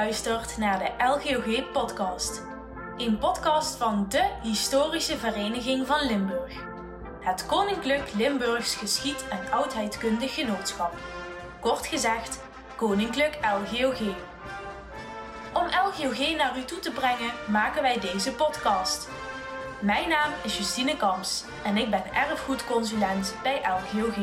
luistert naar de LGOG-podcast. Een podcast van de Historische Vereniging van Limburg. Het Koninklijk Limburgs Geschied- en Oudheidkundig Genootschap. Kort gezegd, Koninklijk LGOG. Om LGOG naar u toe te brengen, maken wij deze podcast. Mijn naam is Justine Kamps en ik ben erfgoedconsulent bij LGOG.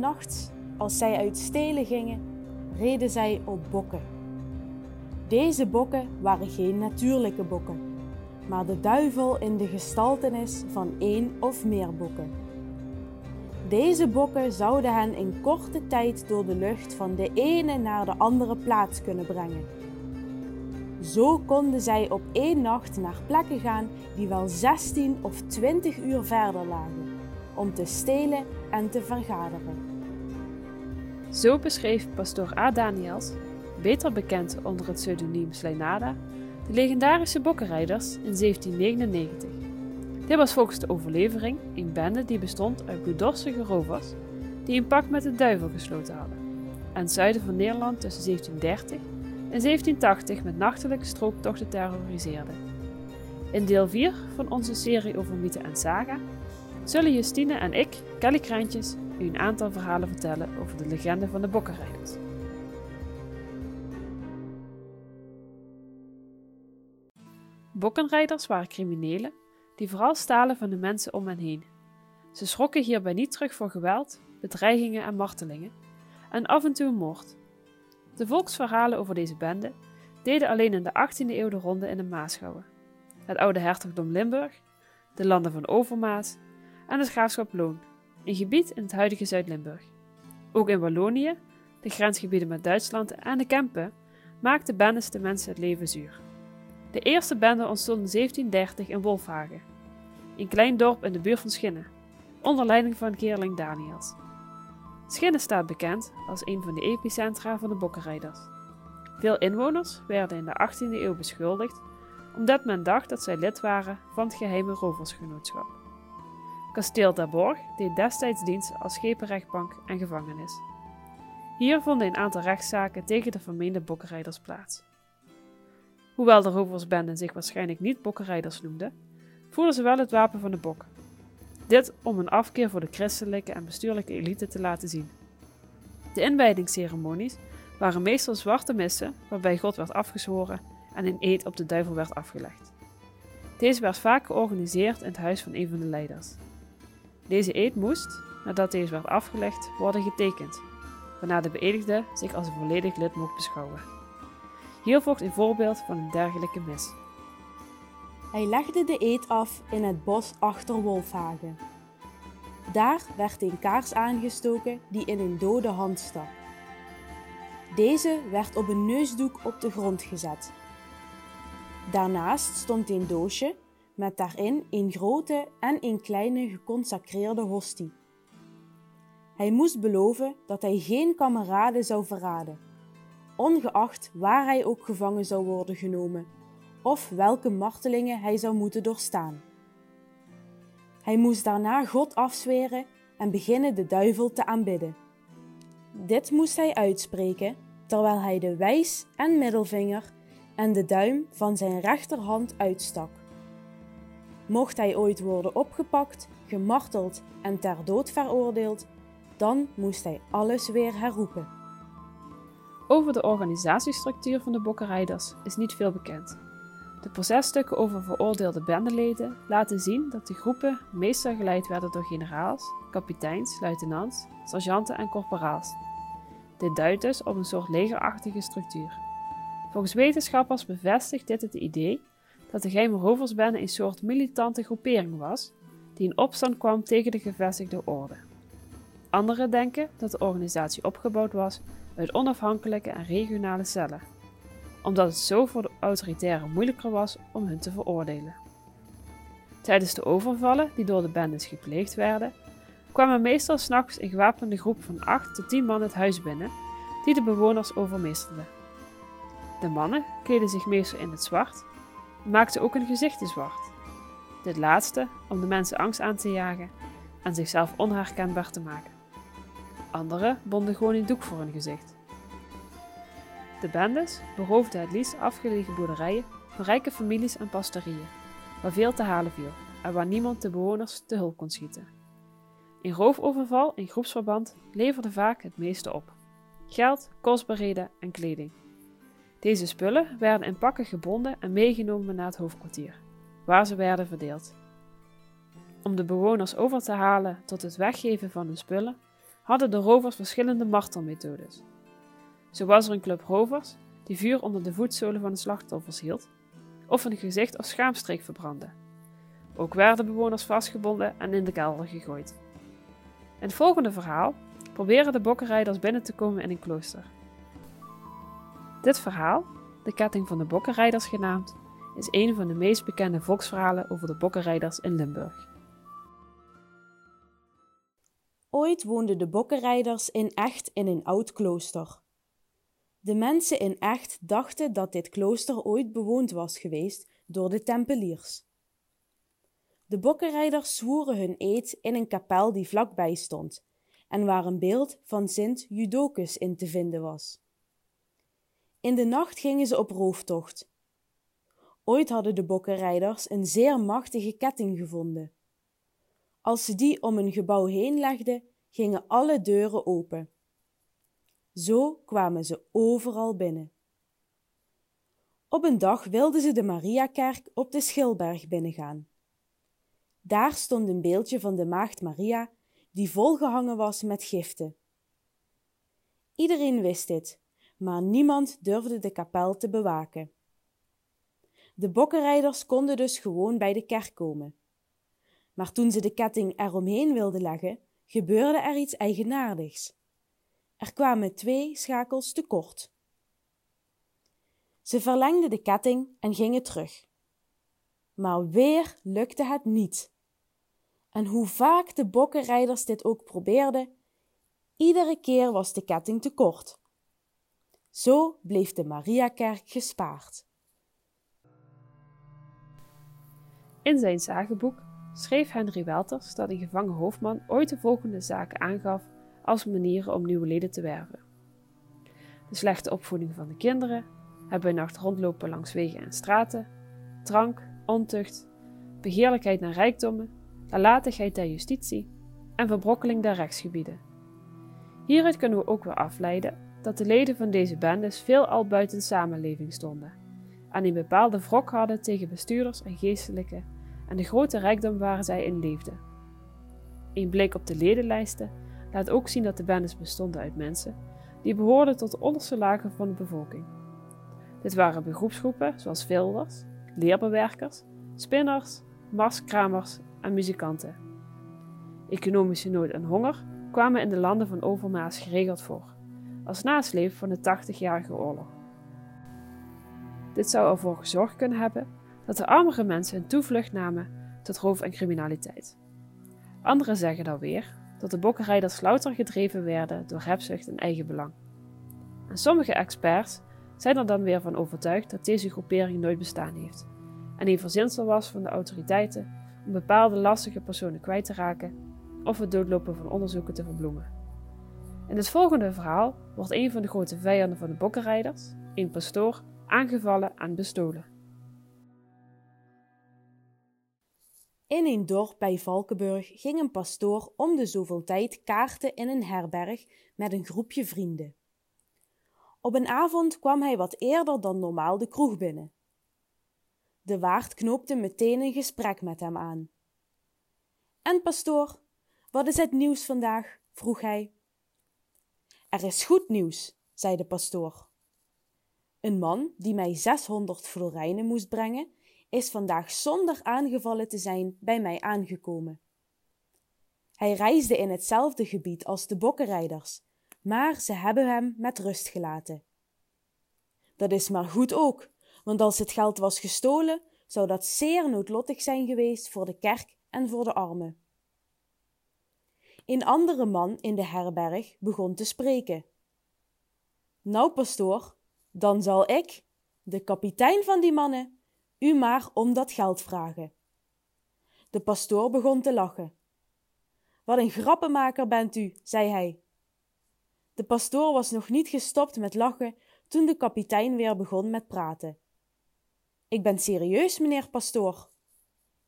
S'nachts, als zij uit stelen gingen, reden zij op bokken. Deze bokken waren geen natuurlijke bokken, maar de duivel in de gestaltenis van één of meer bokken. Deze bokken zouden hen in korte tijd door de lucht van de ene naar de andere plaats kunnen brengen. Zo konden zij op één nacht naar plekken gaan die wel 16 of 20 uur verder lagen, om te stelen en te vergaderen. Zo beschreef pastoor A. Daniels, beter bekend onder het pseudoniem Sleinada, de legendarische bokkenrijders in 1799. Dit was volgens de overlevering een bende die bestond uit bloeddorstige rovers die een pact met de duivel gesloten hadden en het zuiden van Nederland tussen 1730 en 1780 met nachtelijke strooptochten terroriseerden. In deel 4 van onze serie over mythe en saga zullen Justine en ik, Kelly Krantjes, u een aantal verhalen vertellen over de legende van de bokkenrijders. Bokkenrijders waren criminelen die vooral stalen van de mensen om hen heen. Ze schrokken hierbij niet terug voor geweld, bedreigingen en martelingen, en af en toe moord. De volksverhalen over deze bende deden alleen in de 18e eeuw de ronde in de Maasgouwen, het oude hertogdom Limburg, de landen van Overmaas en het graafschap Loon, een gebied in het huidige Zuid-Limburg. Ook in Wallonië, de grensgebieden met Duitsland en de Kempen, maakten bendes de mensen het leven zuur. De eerste bende ontstond in 1730 in Wolfhagen, een klein dorp in de buurt van Schinnen, onder leiding van Keerling Daniels. Schinnen staat bekend als een van de epicentra van de bokkenrijders. Veel inwoners werden in de 18e eeuw beschuldigd omdat men dacht dat zij lid waren van het geheime roversgenootschap. Kasteel Terborg deed destijds dienst als schepenrechtbank en gevangenis. Hier vonden een aantal rechtszaken tegen de vermeende bokkenrijders plaats. Hoewel de roversbenden zich waarschijnlijk niet bokkenrijders noemden, voerden ze wel het wapen van de bok. Dit om een afkeer voor de christelijke en bestuurlijke elite te laten zien. De inwijdingsceremonies waren meestal zwarte missen waarbij God werd afgezworen en een eed op de duivel werd afgelegd. Deze werd vaak georganiseerd in het huis van een van de leiders. Deze eed moest, nadat deze werd afgelegd, worden getekend, waarna de beëdigde zich als een volledig lid mocht beschouwen. Hier volgt een voorbeeld van een dergelijke mis. Hij legde de eed af in het bos achter Wolfhagen. Daar werd een kaars aangestoken die in een dode hand stak. Deze werd op een neusdoek op de grond gezet. Daarnaast stond een doosje met daarin een grote en een kleine geconsacreerde hostie. Hij moest beloven dat hij geen kameraden zou verraden, ongeacht waar hij ook gevangen zou worden genomen of welke martelingen hij zou moeten doorstaan. Hij moest daarna God afzweren en beginnen de duivel te aanbidden. Dit moest hij uitspreken terwijl hij de wijs- en middelvinger en de duim van zijn rechterhand uitstak. Mocht hij ooit worden opgepakt, gemarteld en ter dood veroordeeld, dan moest hij alles weer herroepen. Over de organisatiestructuur van de bokkenrijders is niet veel bekend. De processtukken over veroordeelde bendeleden laten zien dat de groepen meestal geleid werden door generaals, kapiteins, luitenants, sergeanten en korporaals. Dit duidt dus op een soort legerachtige structuur. Volgens wetenschappers bevestigt dit het idee dat de geheime een soort militante groepering was die in opstand kwam tegen de gevestigde orde. Anderen denken dat de organisatie opgebouwd was uit onafhankelijke en regionale cellen, omdat het zo voor de autoritaire moeilijker was om hun te veroordelen. Tijdens de overvallen die door de bendes gepleegd werden, kwamen meestal s'nachts een gewapende groep van 8 tot 10 man het huis binnen, die de bewoners overmeesterden. De mannen kleden zich meestal in het zwart en maakten ook hun gezichten zwart. Dit laatste om de mensen angst aan te jagen en zichzelf onherkenbaar te maken. Anderen bonden gewoon een doek voor hun gezicht. De bendes beroofden het liefst afgelegen boerderijen van rijke families en pastorieën, waar veel te halen viel en waar niemand de bewoners te hulp kon schieten. Een roofoverval in groepsverband leverde vaak het meeste op: geld, kostbaarheden en kleding. Deze spullen werden in pakken gebonden en meegenomen naar het hoofdkwartier, waar ze werden verdeeld. Om de bewoners over te halen tot het weggeven van hun spullen, hadden de rovers verschillende martelmethodes. Zo was er een club rovers die vuur onder de voetzolen van de slachtoffers hield, of een gezicht of schaamstreek verbrandde. Ook werden bewoners vastgebonden en in de kelder gegooid. In het volgende verhaal proberen de bokkenrijders binnen te komen in een klooster. Dit verhaal, de ketting van de bokkenrijders genaamd, is een van de meest bekende volksverhalen over de bokkenrijders in Limburg. Ooit woonden de bokkenrijders in Echt in een oud klooster. De mensen in Echt dachten dat dit klooster ooit bewoond was geweest door de tempeliers. De bokkenrijders zwoeren hun eed in een kapel die vlakbij stond en waar een beeld van Sint Judocus in te vinden was. In de nacht gingen ze op rooftocht. Ooit hadden de bokkenrijders een zeer machtige ketting gevonden. Als ze die om een gebouw heen legden, gingen alle deuren open. Zo kwamen ze overal binnen. Op een dag wilden ze de Mariakerk op de Schilberg binnengaan. Daar stond een beeldje van de maagd Maria, die volgehangen was met giften. Iedereen wist dit, maar niemand durfde de kapel te bewaken. De bokkenrijders konden dus gewoon bij de kerk komen. Maar toen ze de ketting eromheen wilden leggen, gebeurde er iets eigenaardigs. Er kwamen twee schakels tekort. Ze verlengden de ketting en gingen terug. Maar weer lukte het niet. En hoe vaak de bokkenrijders dit ook probeerden, iedere keer was de ketting te kort. Zo bleef de Mariakerk gespaard. In zijn zagenboek schreef Henry Welters dat een gevangen hoofdman ooit de volgende zaken aangaf als manieren om nieuwe leden te werven: de slechte opvoeding van de kinderen, het bij nacht rondlopen langs wegen en straten, drank, ontucht, begeerlijkheid naar rijkdommen, nalatigheid der justitie en verbrokkeling der rechtsgebieden. Hieruit kunnen we ook weer afleiden dat de leden van deze bendes veelal buiten samenleving stonden en een bepaalde wrok hadden tegen bestuurders en geestelijken en de grote rijkdom waar zij in leefden. Een blik op de ledenlijsten laat ook zien dat de bendes bestonden uit mensen die behoorden tot de onderste lagen van de bevolking. Dit waren beroepsgroepen zoals velders, leerbewerkers, spinners, marskramers en muzikanten. Economische nood en honger kwamen in de landen van Overmaas geregeld voor, als nasleep van de 80-jarige oorlog. Dit zou ervoor gezorgd kunnen hebben dat de armere mensen een toevlucht namen tot roof en criminaliteit. Anderen zeggen dan weer dat de bokkenrijders louter gedreven werden door hebzucht en eigenbelang. En sommige experts zijn er dan weer van overtuigd dat deze groepering nooit bestaan heeft en een verzinsel was van de autoriteiten om bepaalde lastige personen kwijt te raken of het doodlopen van onderzoeken te verbloemen. In het volgende verhaal wordt een van de grote vijanden van de bokkenrijders, een pastoor, aangevallen en bestolen. In een dorp bij Valkenburg ging een pastoor om de zoveel tijd kaarten in een herberg met een groepje vrienden. Op een avond kwam hij wat eerder dan normaal de kroeg binnen. De waard knoopte meteen een gesprek met hem aan. En pastoor, wat is het nieuws vandaag? vroeg hij. Er is goed nieuws, zei de pastoor. Een man die mij zeshonderd florijnen moest brengen, is vandaag zonder aangevallen te zijn bij mij aangekomen. Hij reisde in hetzelfde gebied als de bokkenrijders, maar ze hebben hem met rust gelaten. Dat is maar goed ook, want als het geld was gestolen, zou dat zeer noodlottig zijn geweest voor de kerk en voor de armen. Een andere man in de herberg begon te spreken. Nou, pastoor, dan zal ik, de kapitein van die mannen, u maar om dat geld vragen. De pastoor begon te lachen. Wat een grappenmaker bent u, zei hij. De pastoor was nog niet gestopt met lachen toen de kapitein weer begon met praten. Ik ben serieus, meneer pastoor.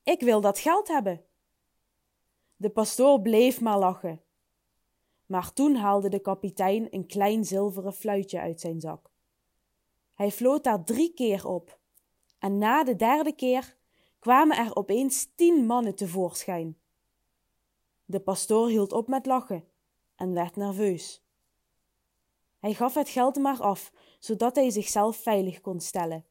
Ik wil dat geld hebben. De pastoor bleef maar lachen. Maar toen haalde de kapitein een klein zilveren fluitje uit zijn zak. Hij floot daar drie keer op, en na de derde keer kwamen er opeens tien mannen tevoorschijn. De pastoor hield op met lachen en werd nerveus. Hij gaf het geld maar af, zodat hij zichzelf veilig kon stellen.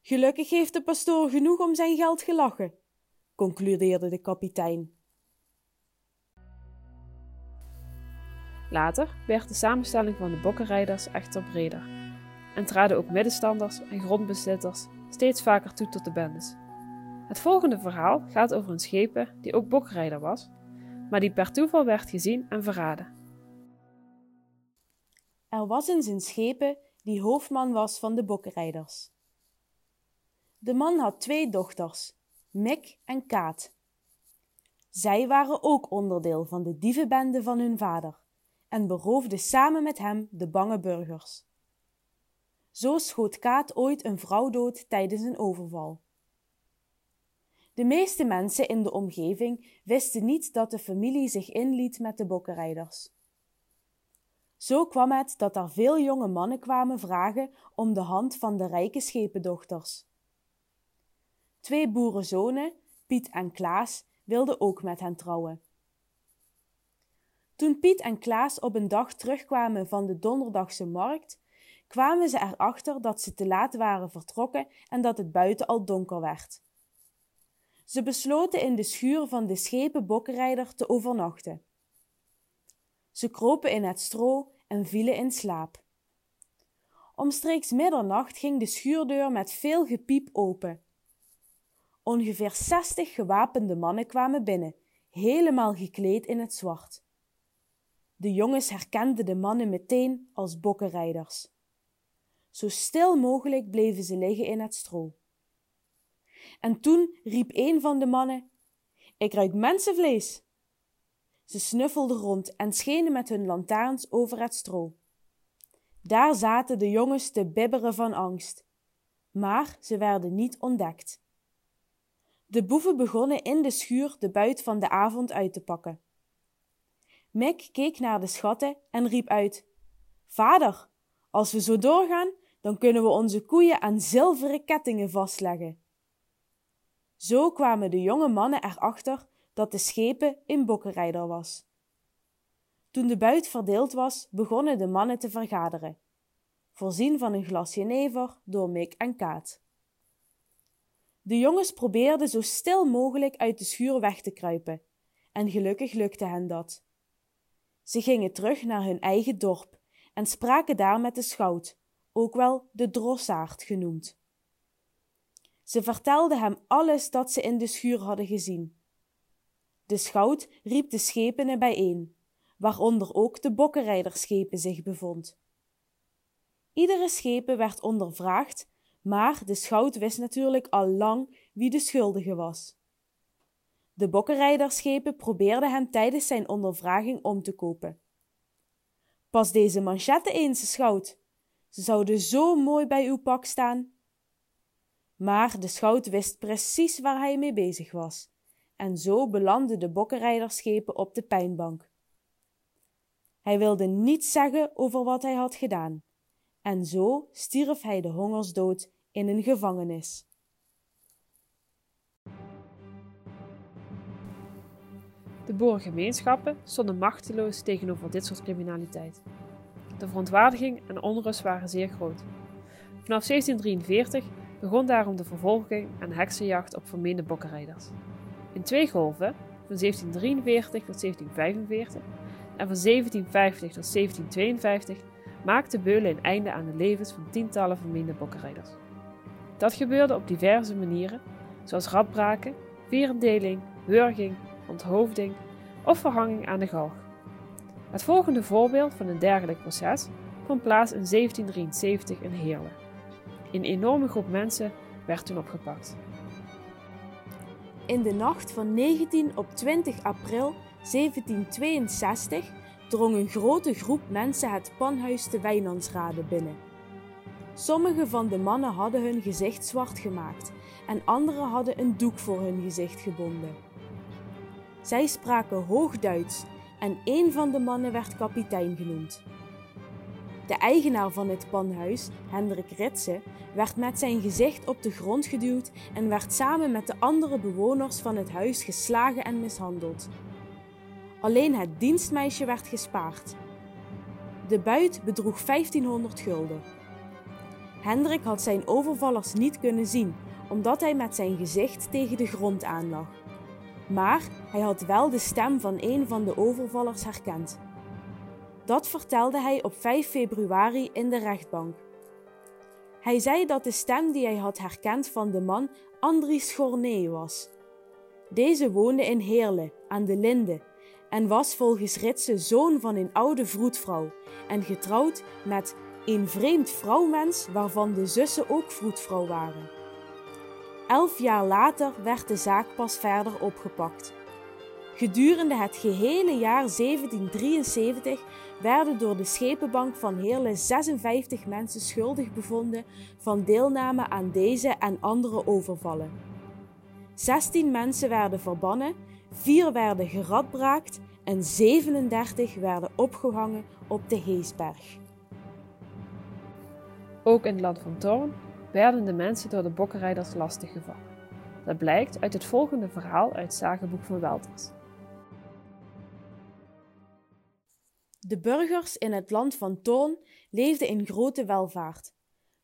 Gelukkig heeft de pastoor genoeg om zijn geld gelachen, concludeerde de kapitein. Later werd de samenstelling van de bokkenrijders echter breder en traden ook middenstanders en grondbezitters steeds vaker toe tot de bendes. Het volgende verhaal gaat over een schepen die ook bokrijder was, maar die per toeval werd gezien en verraden. Er was eens een schepen die hoofdman was van de bokkenrijders. De man had twee dochters, Mik en Kaat. Zij waren ook onderdeel van de dievenbende van hun vader en beroofden samen met hem de bange burgers. Zo schoot Kaat ooit een vrouw dood tijdens een overval. De meeste mensen in de omgeving wisten niet dat de familie zich inliet met de bokkenrijders. Zo kwam het dat er veel jonge mannen kwamen vragen om de hand van de rijke schependochters. Twee boerenzonen, Piet en Klaas, wilden ook met hen trouwen. Toen Piet en Klaas op een dag terugkwamen van de donderdagse markt, kwamen ze erachter dat ze te laat waren vertrokken en dat het buiten al donker werd. Ze besloten in de schuur van de schepenbokkenrijder te overnachten. Ze kropen in het stro en vielen in slaap. Omstreeks middernacht ging de schuurdeur met veel gepiep open. Ongeveer zestig gewapende mannen kwamen binnen, helemaal gekleed in het zwart. De jongens herkenden de mannen meteen als bokkenrijders. Zo stil mogelijk bleven ze liggen in het stro. En toen riep een van de mannen: Ik ruik mensenvlees. Ze snuffelden rond en schenen met hun lantaarns over het stro. Daar zaten de jongens te bibberen van angst, maar ze werden niet ontdekt. De boeven begonnen in de schuur de buit van de avond uit te pakken. Mick keek naar de schatten en riep uit: Vader, als we zo doorgaan, dan kunnen we onze koeien aan zilveren kettingen vastleggen. Zo kwamen de jonge mannen erachter dat de schepen in bokkenrijder was. Toen de buit verdeeld was, begonnen de mannen te vergaderen, voorzien van een glas jenever door Mick en Kaat. De jongens probeerden zo stil mogelijk uit de schuur weg te kruipen, en gelukkig lukte hen dat. Ze gingen terug naar hun eigen dorp en spraken daar met de schout, ook wel de drossaard genoemd. Ze vertelden hem alles dat ze in de schuur hadden gezien. De schout riep de schepenen bijeen, waaronder ook de bokkenrijderschepen zich bevond. Iedere schepen werd ondervraagd, maar de schout wist natuurlijk al lang wie de schuldige was. De bokkenrijderschepen probeerden hem tijdens zijn ondervraging om te kopen. Pas deze manchetten eens, schout. Ze zouden zo mooi bij uw pak staan. Maar de schout wist precies waar hij mee bezig was, en zo belandden de bokkenrijderschepen op de pijnbank. Hij wilde niets zeggen over wat hij had gedaan, en zo stierf hij de hongersdood in een gevangenis. De boerengemeenschappen stonden machteloos tegenover dit soort criminaliteit. De verontwaardiging en onrust waren zeer groot. Vanaf 1743 begon daarom de vervolging en heksenjacht op vermeende bokkenrijders. In twee golven, van 1743 tot 1745 en van 1750 tot 1752, maakte Beulen een einde aan de levens van tientallen vermeende bokkenrijders. Dat gebeurde op diverse manieren, zoals radbraken, vierendeling, wurging, onthoofding of verhanging aan de galg. Het volgende voorbeeld van een dergelijk proces vond plaats in 1773 in Heerlen. Een enorme groep mensen werd toen opgepakt. In de nacht van 19 op 20 april 1762 drong een grote groep mensen het panhuis te Wijnandsrade binnen. Sommige van de mannen hadden hun gezicht zwart gemaakt en anderen hadden een doek voor hun gezicht gebonden. Zij spraken Hoogduits en een van de mannen werd kapitein genoemd. De eigenaar van het panhuis, Hendrik Ritsen, werd met zijn gezicht op de grond geduwd en werd samen met de andere bewoners van het huis geslagen en mishandeld. Alleen het dienstmeisje werd gespaard. De buit bedroeg 1500 gulden. Hendrik had zijn overvallers niet kunnen zien, omdat hij met zijn gezicht tegen de grond aanlag. Maar hij had wel de stem van een van de overvallers herkend. Dat vertelde hij op 5 februari in de rechtbank. Hij zei dat de stem die hij had herkend van de man Andries Schornee was. Deze woonde in Heerle, aan de Linde, en was volgens Ritse zoon van een oude vroedvrouw en getrouwd met een vreemd vrouwmens waarvan de zussen ook vroedvrouw waren. Elf jaar later werd de zaak pas verder opgepakt. Gedurende het gehele jaar 1773 werden door de schepenbank van Heerlen 56 mensen schuldig bevonden van deelname aan deze en andere overvallen. 16 mensen werden verbannen, 4 werden geradbraakt en 37 werden opgehangen op de Heesberg. Ook in het land van Thorn werden de mensen door de bokkenrijders lastiggevallen. Dat blijkt uit het volgende verhaal uit het Zagenboek van Welters. De burgers in het land van Thorn leefden in grote welvaart.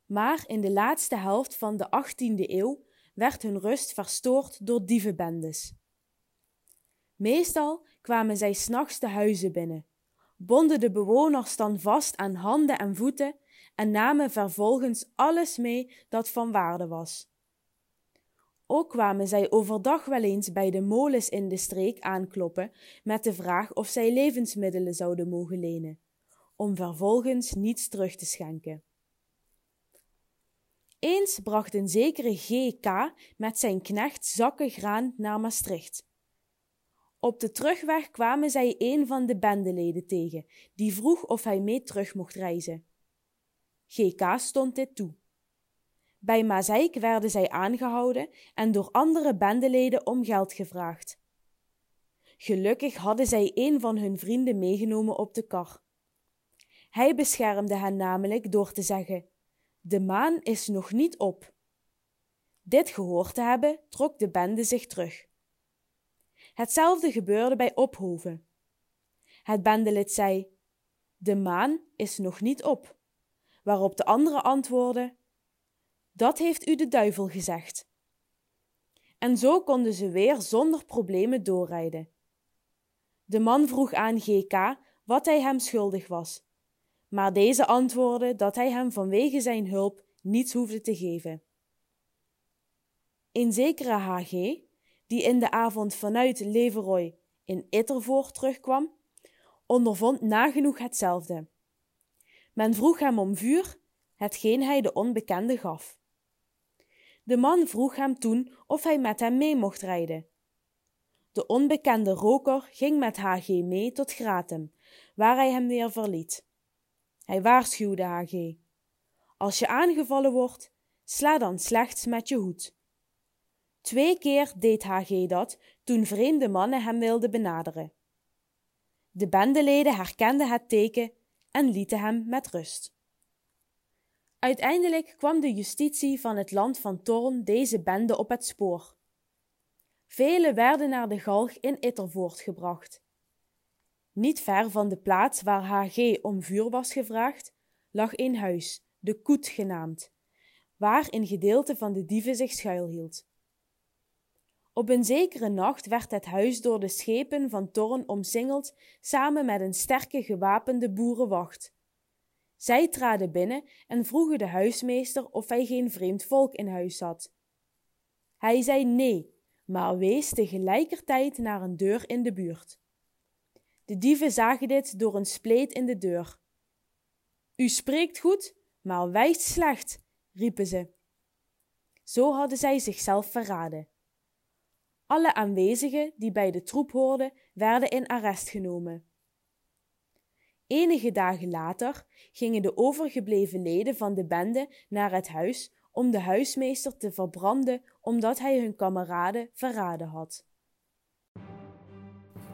Maar in de laatste helft van de 18e eeuw werd hun rust verstoord door dievenbendes. Meestal kwamen zij s'nachts de huizen binnen, bonden de bewoners dan vast aan handen en voeten en namen vervolgens alles mee dat van waarde was. Ook kwamen zij overdag wel eens bij de molens in de streek aankloppen met de vraag of zij levensmiddelen zouden mogen lenen, om vervolgens niets terug te schenken. Eens bracht een zekere G.K. met zijn knecht zakken graan naar Maastricht. Op de terugweg kwamen zij een van de bendeleden tegen, die vroeg of hij mee terug mocht reizen. GK stond dit toe. Bij Mazeik werden zij aangehouden en door andere bendeleden om geld gevraagd. Gelukkig hadden zij een van hun vrienden meegenomen op de kar. Hij beschermde hen namelijk door te zeggen: De maan is nog niet op. Dit gehoord te hebben, trok de bende zich terug. Hetzelfde gebeurde bij Ophoven. Het bendelid zei: De maan is nog niet op. Waarop de andere antwoordde: Dat heeft u de duivel gezegd. En zo konden ze weer zonder problemen doorrijden. De man vroeg aan GK wat hij hem schuldig was, maar deze antwoordde dat hij hem vanwege zijn hulp niets hoefde te geven. Een zekere HG, die in de avond vanuit Leveroy in Ittervoort terugkwam, ondervond nagenoeg hetzelfde. Men vroeg hem om vuur, hetgeen hij de onbekende gaf. De man vroeg hem toen of hij met hem mee mocht rijden. De onbekende roker ging met HG mee tot Gratum, waar hij hem weer verliet. Hij waarschuwde HG. Als je aangevallen wordt, sla dan slechts met je hoed. Twee keer deed HG dat toen vreemde mannen hem wilden benaderen. De bendeleden herkenden het teken en lieten hem met rust. Uiteindelijk kwam de justitie van het land van Torn deze bende op het spoor. Velen werden naar de galg in Ittervoort gebracht. Niet ver van de plaats waar HG om vuur was gevraagd, lag een huis, de Koet genaamd, waar een gedeelte van de dieven zich schuilhield. Op een zekere nacht werd het huis door de schepen van Torn omsingeld samen met een sterke gewapende boerenwacht. Zij traden binnen en vroegen de huismeester of hij geen vreemd volk in huis had. Hij zei nee, maar wees tegelijkertijd naar een deur in de buurt. De dieven zagen dit door een spleet in de deur. U spreekt goed, maar wijst slecht, riepen ze. Zo hadden zij zichzelf verraden. Alle aanwezigen die bij de troep hoorden, werden in arrest genomen. Enige dagen later gingen de overgebleven leden van de bende naar het huis om de huismeester te verbranden omdat hij hun kameraden verraden had.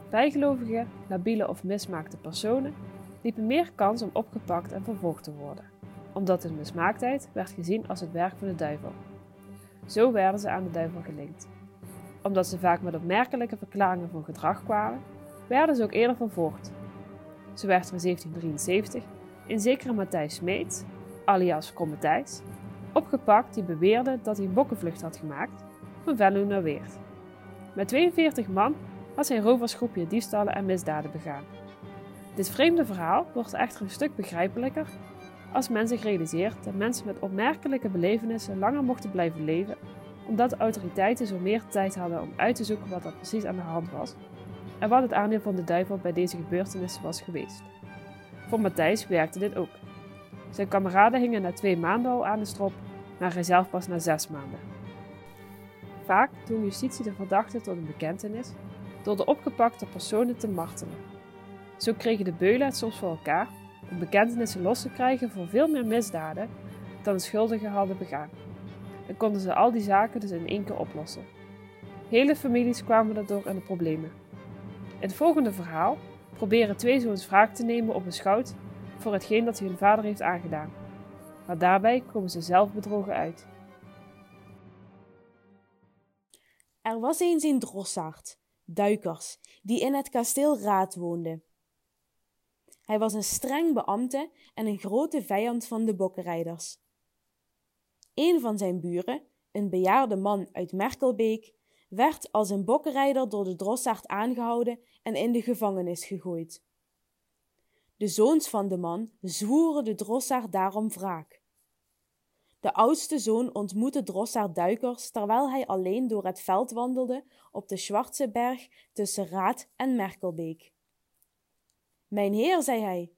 Bijgelovige, labiele of mismaakte personen liepen meer kans om opgepakt en vervolgd te worden, omdat hun mismaaktheid werd gezien als het werk van de duivel. Zo werden ze aan de duivel gelinkt. Omdat ze vaak met opmerkelijke verklaringen van gedrag kwamen, werden ze ook eerder vervolgd. Zo werd er in 1773 een zekere Matthijs Smeets, alias Kromme Thijs, opgepakt die beweerde dat hij een bokkenvlucht had gemaakt van Venlo naar Weert. Met 42 man had zijn roversgroepje diefstallen en misdaden begaan. Dit vreemde verhaal wordt echter een stuk begrijpelijker als men zich realiseert dat mensen met opmerkelijke belevenissen langer mochten blijven leven, omdat de autoriteiten zo meer tijd hadden om uit te zoeken wat er precies aan de hand was en wat het aandeel van de duivel bij deze gebeurtenissen was geweest. Voor Matthijs werkte dit ook. Zijn kameraden hingen na twee maanden al aan de strop, maar hij zelf pas na zes maanden. Vaak dwong justitie de verdachte tot een bekentenis door de opgepakte personen te martelen. Zo kregen de beulen het soms voor elkaar om bekentenissen los te krijgen voor veel meer misdaden dan de schuldigen hadden begaan. En konden ze al die zaken dus in één keer oplossen. Hele families kwamen daardoor in de problemen. In het volgende verhaal proberen twee zoons wraak te nemen op een schout voor hetgeen dat hun vader heeft aangedaan. Maar daarbij komen ze zelf bedrogen uit. Er was eens een drossaard, Duikers, die in het kasteel Raad woonde. Hij was een streng beambte en een grote vijand van de bokkenrijders. Een van zijn buren, een bejaarde man uit Merkelbeek, werd als een bokkenrijder door de drossaard aangehouden en in de gevangenis gegooid. De zoons van de man zwoeren de drossaard daarom wraak. De oudste zoon ontmoette drossaard Duikers terwijl hij alleen door het veld wandelde op de Schwarze Berg tussen Raad en Merkelbeek. Mijn heer, zei hij,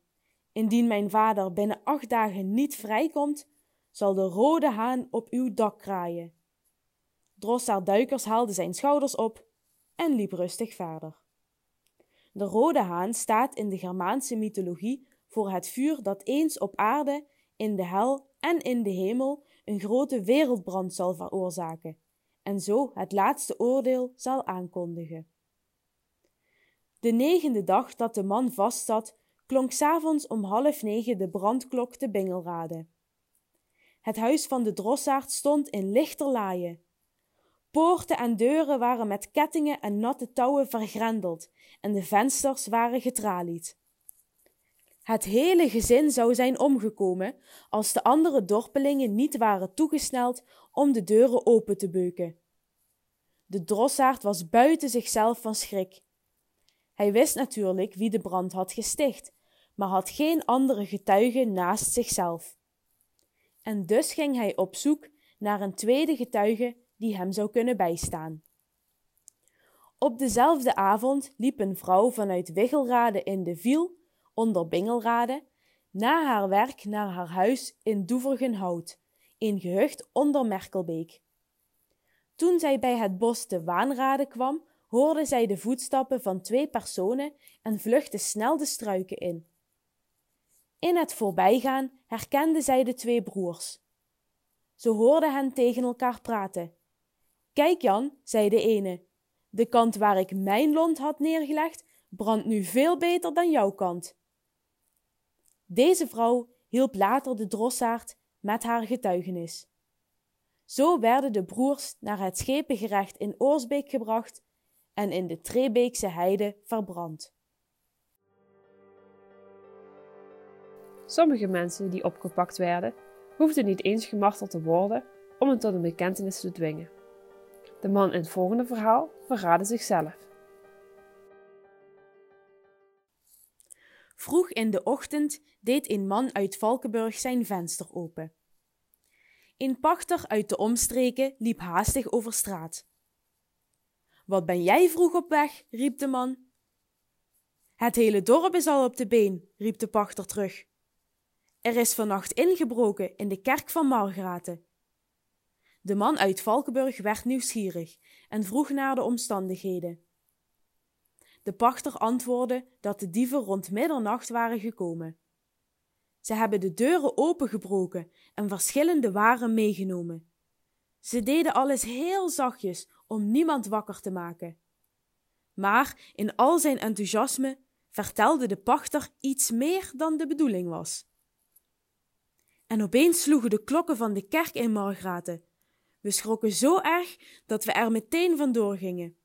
indien mijn vader binnen acht dagen niet vrijkomt, zal de rode haan op uw dak kraaien. Drossaard Duikers haalde zijn schouders op en liep rustig verder. De rode haan staat in de Germaanse mythologie voor het vuur dat eens op aarde, in de hel en in de hemel een grote wereldbrand zal veroorzaken en zo het laatste oordeel zal aankondigen. De negende dag dat de man vastzat, klonk s'avonds om half negen de brandklok te Bingelrade. Het huis van de drossaard stond in lichterlaaien. Poorten en deuren waren met kettingen en natte touwen vergrendeld en de vensters waren getralied. Het hele gezin zou zijn omgekomen als de andere dorpelingen niet waren toegesneld om de deuren open te beuken. De drossaard was buiten zichzelf van schrik. Hij wist natuurlijk wie de brand had gesticht, maar had geen andere getuigen naast zichzelf. En dus ging hij op zoek naar een tweede getuige die hem zou kunnen bijstaan. Op dezelfde avond liep een vrouw vanuit Wiggelrade in de Viel, onder Bingelrade, na haar werk naar haar huis in Doevergenhout, een gehucht onder Merkelbeek. Toen zij bij het bos te Waanrade kwam, hoorde zij de voetstappen van twee personen en vluchtte snel de struiken in. In het voorbijgaan herkende zij de twee broers. Ze hoorde hen tegen elkaar praten. Kijk Jan, zei de ene, de kant waar ik mijn lont had neergelegd, brandt nu veel beter dan jouw kant. Deze vrouw hielp later de drossaard met haar getuigenis. Zo werden de broers naar het schepengerecht in Oorsbeek gebracht en in de Trebeekse heide verbrand. Sommige mensen die opgepakt werden, hoefden niet eens gemarteld te worden om hen tot een bekentenis te dwingen. De man in het volgende verhaal verraadde zichzelf. Vroeg in de ochtend deed een man uit Valkenburg zijn venster open. Een pachter uit de omstreken liep haastig over straat. Wat ben jij vroeg op weg? riep de man. Het hele dorp is al op de been, riep de pachter terug. Er is vannacht ingebroken in de kerk van Margraten. De man uit Valkenburg werd nieuwsgierig en vroeg naar de omstandigheden. De pachter antwoordde dat de dieven rond middernacht waren gekomen. Ze hebben de deuren opengebroken en verschillende waren meegenomen. Ze deden alles heel zachtjes om niemand wakker te maken. Maar in al zijn enthousiasme vertelde de pachter iets meer dan de bedoeling was. En opeens sloegen de klokken van de kerk in Margraten. We schrokken zo erg dat we er meteen vandoor gingen.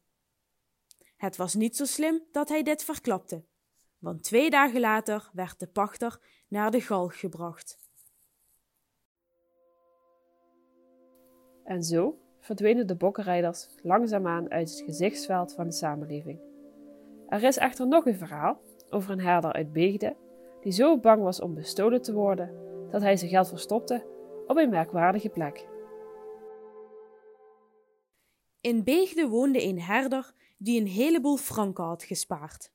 Het was niet zo slim dat hij dit verklapte, want twee dagen later werd de pachter naar de galg gebracht. En zo verdwenen de bokkenrijders langzaamaan uit het gezichtsveld van de samenleving. Er is echter nog een verhaal over een herder uit Beegde die zo bang was om bestolen te worden dat hij zijn geld verstopte op een merkwaardige plek. In Beegde woonde een herder die een heleboel franken had gespaard.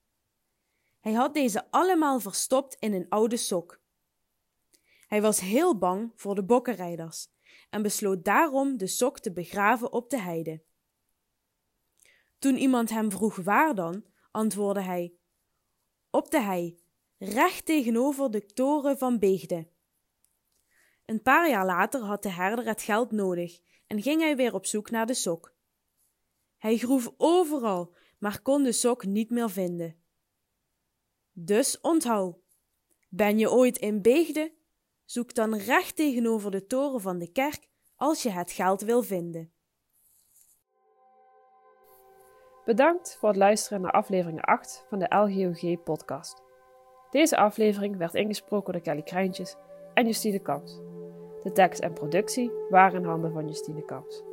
Hij had deze allemaal verstopt in een oude sok. Hij was heel bang voor de bokkenrijders en besloot daarom de sok te begraven op de heide. Toen iemand hem vroeg waar dan, antwoordde hij: Op de hei, recht tegenover de toren van Beegde. Een paar jaar later had de herder het geld nodig en ging hij weer op zoek naar de sok. Hij groef overal, maar kon de sok niet meer vinden. Dus onthoud: ben je ooit in Beegde? Zoek dan recht tegenover de toren van de kerk als je het geld wil vinden. Bedankt voor het luisteren naar aflevering 8 van de LGOG podcast. Deze aflevering werd ingesproken door Kelly Krijntjes en Justine Kamps. De tekst en productie waren in handen van Justine Kamps.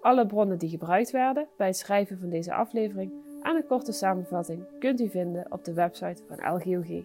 Alle bronnen die gebruikt werden bij het schrijven van deze aflevering en een korte samenvatting kunt u vinden op de website van LGOG.